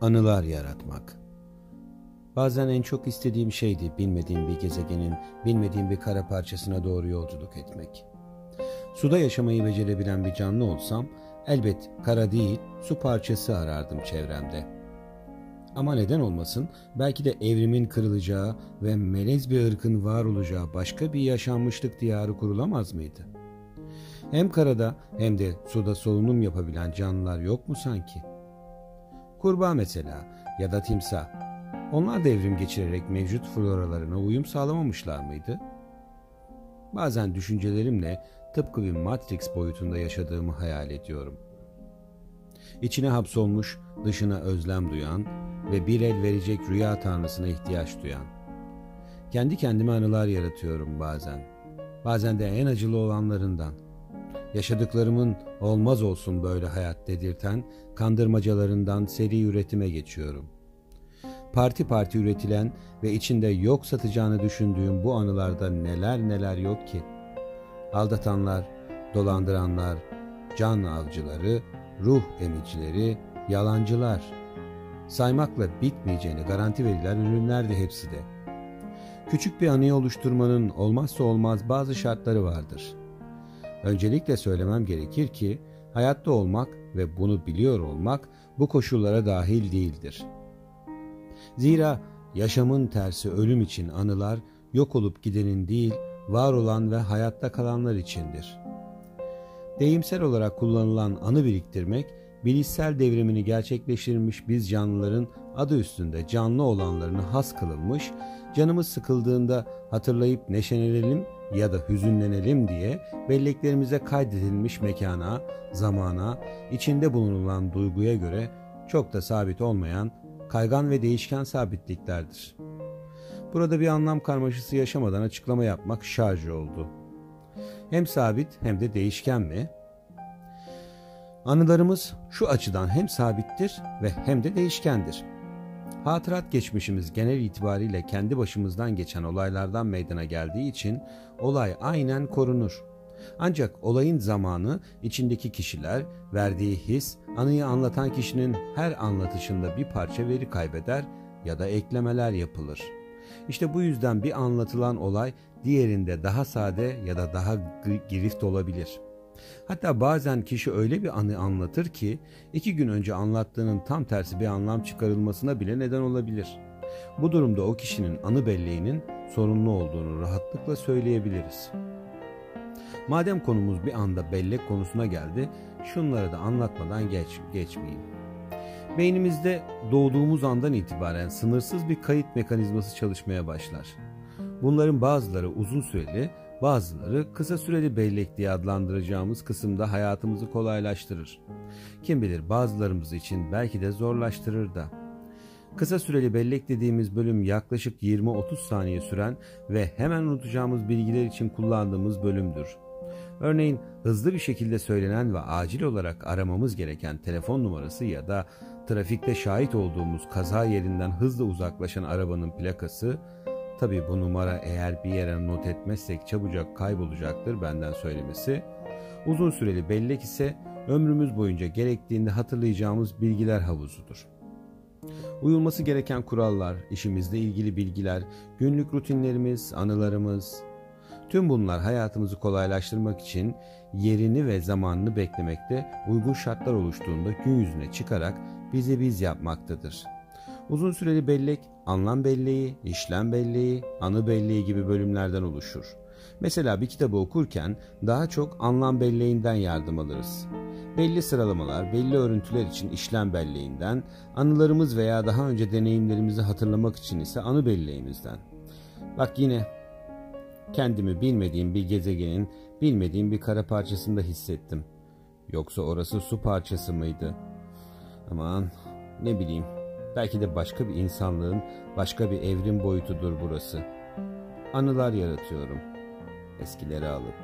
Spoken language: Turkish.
Anılar yaratmak. Bazen en çok istediğim şeydi bilmediğim bir gezegenin, bilmediğim bir kara parçasına doğru yolculuk etmek. Suda yaşamayı becerebilen bir canlı olsam elbet kara değil su parçası arardım çevremde. Ama neden olmasın belki de evrimin kırılacağı ve melez bir ırkın var olacağı başka bir yaşanmışlık diyarı kurulamaz mıydı? Hem karada hem de suda solunum yapabilen canlılar yok mu sanki?'' Kurbağa mesela ya da timsah. Onlar da evrim geçirerek mevcut floralarına uyum sağlamamışlar mıydı? Bazen düşüncelerimle tıpkı bir Matrix boyutunda yaşadığımı hayal ediyorum. İçine hapsolmuş, dışına özlem duyan ve bir el verecek rüya tanrısına ihtiyaç duyan. Kendi kendime anılar yaratıyorum bazen. Bazen de en acılı olanlarından.'' Yaşadıklarımın olmaz olsun böyle hayat dedirten kandırmacalarından seri üretime geçiyorum. Parti parti üretilen ve içinde yok satacağını düşündüğüm bu anılarda neler neler yok ki. Aldatanlar, dolandıranlar, can avcıları, ruh emicileri, yalancılar. Saymakla bitmeyeceğini garanti verilen ürünler de hepsi de. Küçük bir anıyı oluşturmanın olmazsa olmaz bazı şartları vardır.'' Öncelikle söylemem gerekir ki hayatta olmak ve bunu biliyor olmak bu koşullara dahil değildir. Zira yaşamın tersi ölüm için anılar yok olup gidenin değil, var olan ve hayatta kalanlar içindir. Deyimsel olarak kullanılan anı biriktirmek, bilişsel devrimini gerçekleştirmiş biz canlıların adı üstünde canlı olanlarını has kılınmış, canımız sıkıldığında hatırlayıp neşelenelim ya da hüzünlenelim diye belleklerimize kaydedilmiş mekana, zamana, içinde bulunulan duyguya göre çok da sabit olmayan kaygan ve değişken sabitliklerdir. Burada bir anlam karmaşası yaşamadan açıklama yapmak şarj oldu. Hem sabit hem de değişken mi? Anılarımız şu açıdan hem sabittir ve hem de değişkendir. Hatırat geçmişimiz genel itibariyle kendi başımızdan geçen olaylardan meydana geldiği için olay aynen korunur. Ancak olayın zamanı, içindeki kişiler, verdiği his, anıyı anlatan kişinin her anlatışında bir parça veri kaybeder ya da eklemeler yapılır. İşte bu yüzden bir anlatılan olay diğerinde daha sade ya da daha girift olabilir.'' Hatta bazen kişi öyle bir anı anlatır ki iki gün önce anlattığının tam tersi bir anlam çıkarılmasına bile neden olabilir. Bu durumda o kişinin anı belleğinin sorunlu olduğunu rahatlıkla söyleyebiliriz. Madem konumuz bir anda bellek konusuna geldi, şunları da anlatmadan geç, geçmeyeyim. Beynimizde doğduğumuz andan itibaren sınırsız bir kayıt mekanizması çalışmaya başlar. Bunların bazıları uzun süreli, Bazıları kısa süreli bellek diye adlandıracağımız kısımda hayatımızı kolaylaştırır. Kim bilir bazılarımız için belki de zorlaştırır da. Kısa süreli bellek dediğimiz bölüm yaklaşık 20-30 saniye süren ve hemen unutacağımız bilgiler için kullandığımız bölümdür. Örneğin hızlı bir şekilde söylenen ve acil olarak aramamız gereken telefon numarası ya da trafikte şahit olduğumuz kaza yerinden hızla uzaklaşan arabanın plakası Tabi bu numara eğer bir yere not etmezsek çabucak kaybolacaktır benden söylemesi. Uzun süreli bellek ise ömrümüz boyunca gerektiğinde hatırlayacağımız bilgiler havuzudur. Uyulması gereken kurallar, işimizle ilgili bilgiler, günlük rutinlerimiz, anılarımız, tüm bunlar hayatımızı kolaylaştırmak için yerini ve zamanını beklemekte uygun şartlar oluştuğunda gün yüzüne çıkarak bizi biz yapmaktadır.'' Uzun süreli bellek, anlam belleği, işlem belleği, anı belleği gibi bölümlerden oluşur. Mesela bir kitabı okurken daha çok anlam belleğinden yardım alırız. Belli sıralamalar, belli örüntüler için işlem belleğinden, anılarımız veya daha önce deneyimlerimizi hatırlamak için ise anı belleğimizden. Bak yine kendimi bilmediğim bir gezegenin, bilmediğim bir kara parçasında hissettim. Yoksa orası su parçası mıydı? Aman ne bileyim Belki de başka bir insanlığın başka bir evrim boyutudur burası. Anılar yaratıyorum. Eskileri alıp.